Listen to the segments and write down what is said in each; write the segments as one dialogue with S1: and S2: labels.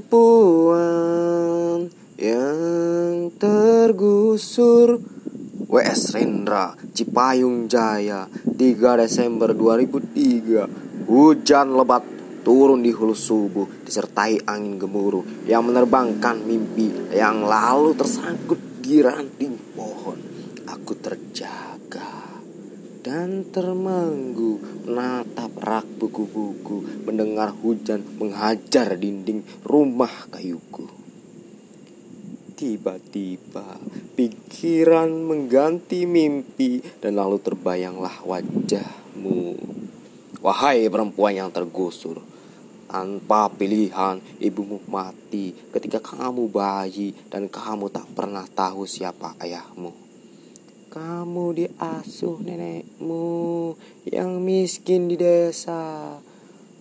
S1: perempuan yang tergusur. WS Rendra Cipayung Jaya 3 Desember 2003 Hujan lebat turun di hulu subuh disertai angin gemuruh yang menerbangkan mimpi yang lalu tersangkut di ranting pohon. Aku terjaga dan termanggu menatap rak buku-buku mendengar hujan menghajar dinding rumah kayuku. Tiba-tiba pikiran mengganti mimpi dan lalu terbayanglah wajahmu. Wahai perempuan yang tergusur tanpa pilihan ibumu mati ketika kamu bayi dan kamu tak pernah tahu siapa ayahmu kamu diasuh nenekmu yang miskin di desa.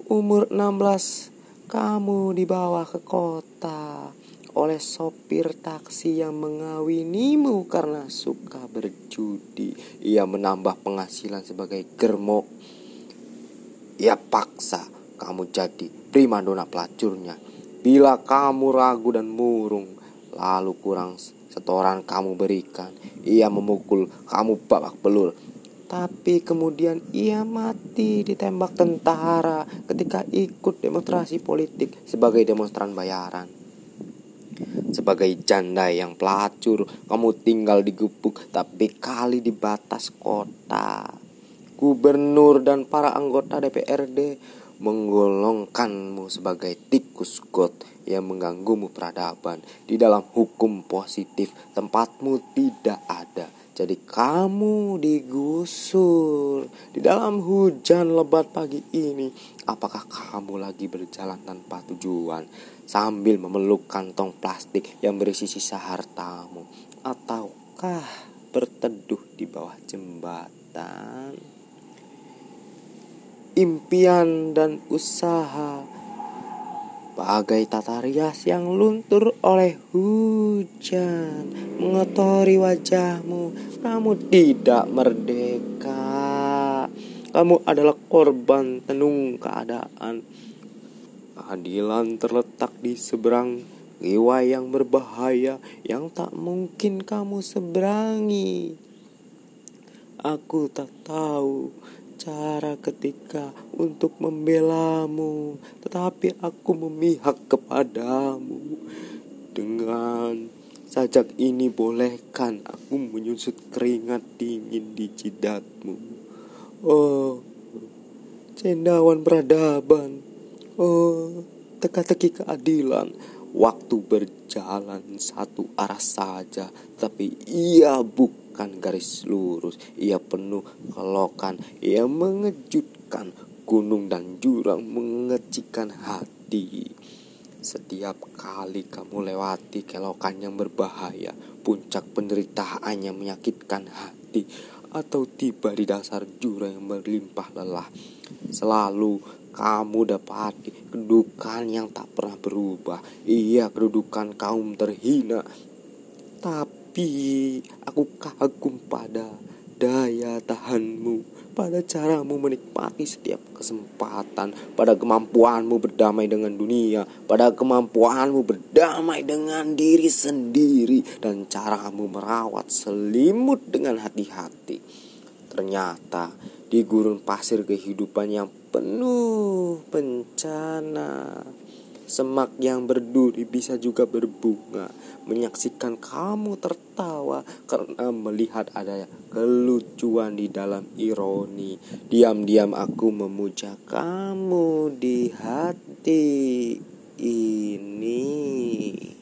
S1: Umur 16, kamu dibawa ke kota oleh sopir taksi yang mengawinimu karena suka berjudi. Ia menambah penghasilan sebagai germok. Ia paksa kamu jadi primadona pelacurnya. Bila kamu ragu dan murung, lalu kurang setoran kamu berikan. Ia memukul kamu babak belur. Tapi kemudian ia mati ditembak tentara ketika ikut demonstrasi politik sebagai demonstran bayaran. Sebagai janda yang pelacur, kamu tinggal di gubuk tapi kali di batas kota. Gubernur dan para anggota DPRD menggolongkanmu sebagai tikus got yang mengganggumu peradaban. Di dalam hukum positif, tempatmu tidak ada. Jadi kamu digusur di dalam hujan lebat pagi ini. Apakah kamu lagi berjalan tanpa tujuan sambil memeluk kantong plastik yang berisi sisa hartamu? Ataukah berteduh di bawah jembatan? Impian dan usaha. Bagai tata rias yang luntur oleh hujan mengotori wajahmu kamu tidak merdeka. Kamu adalah korban tenung keadaan. Keadilan terletak di seberang jiwa yang berbahaya yang tak mungkin kamu seberangi. Aku tak tahu cara ketika untuk membelamu, tetapi aku memihak kepadamu. Dengan sajak ini bolehkan aku menyusut keringat dingin di jidatmu. Oh, cendawan peradaban. Oh, teka-teki keadilan. Waktu berjalan satu arah saja, tapi ia bukan garis lurus. Ia penuh kelokan, ia mengejutkan gunung dan jurang mengecikan hati. Setiap kali kamu lewati kelokan yang berbahaya, puncak penderitaan yang menyakitkan hati, atau tiba di dasar jurang yang berlimpah lelah, selalu kamu dapati kedudukan yang tak pernah berubah. Iya, kedudukan kaum terhina. Tapi tapi aku kagum pada daya tahanmu, pada caramu menikmati setiap kesempatan, pada kemampuanmu berdamai dengan dunia, pada kemampuanmu berdamai dengan diri sendiri, dan caramu merawat selimut dengan hati-hati. Ternyata di gurun pasir kehidupan yang penuh bencana Semak yang berduri bisa juga berbunga Menyaksikan kamu tertawa Karena melihat ada kelucuan di dalam ironi. Diam-diam aku memuja kamu di hati ini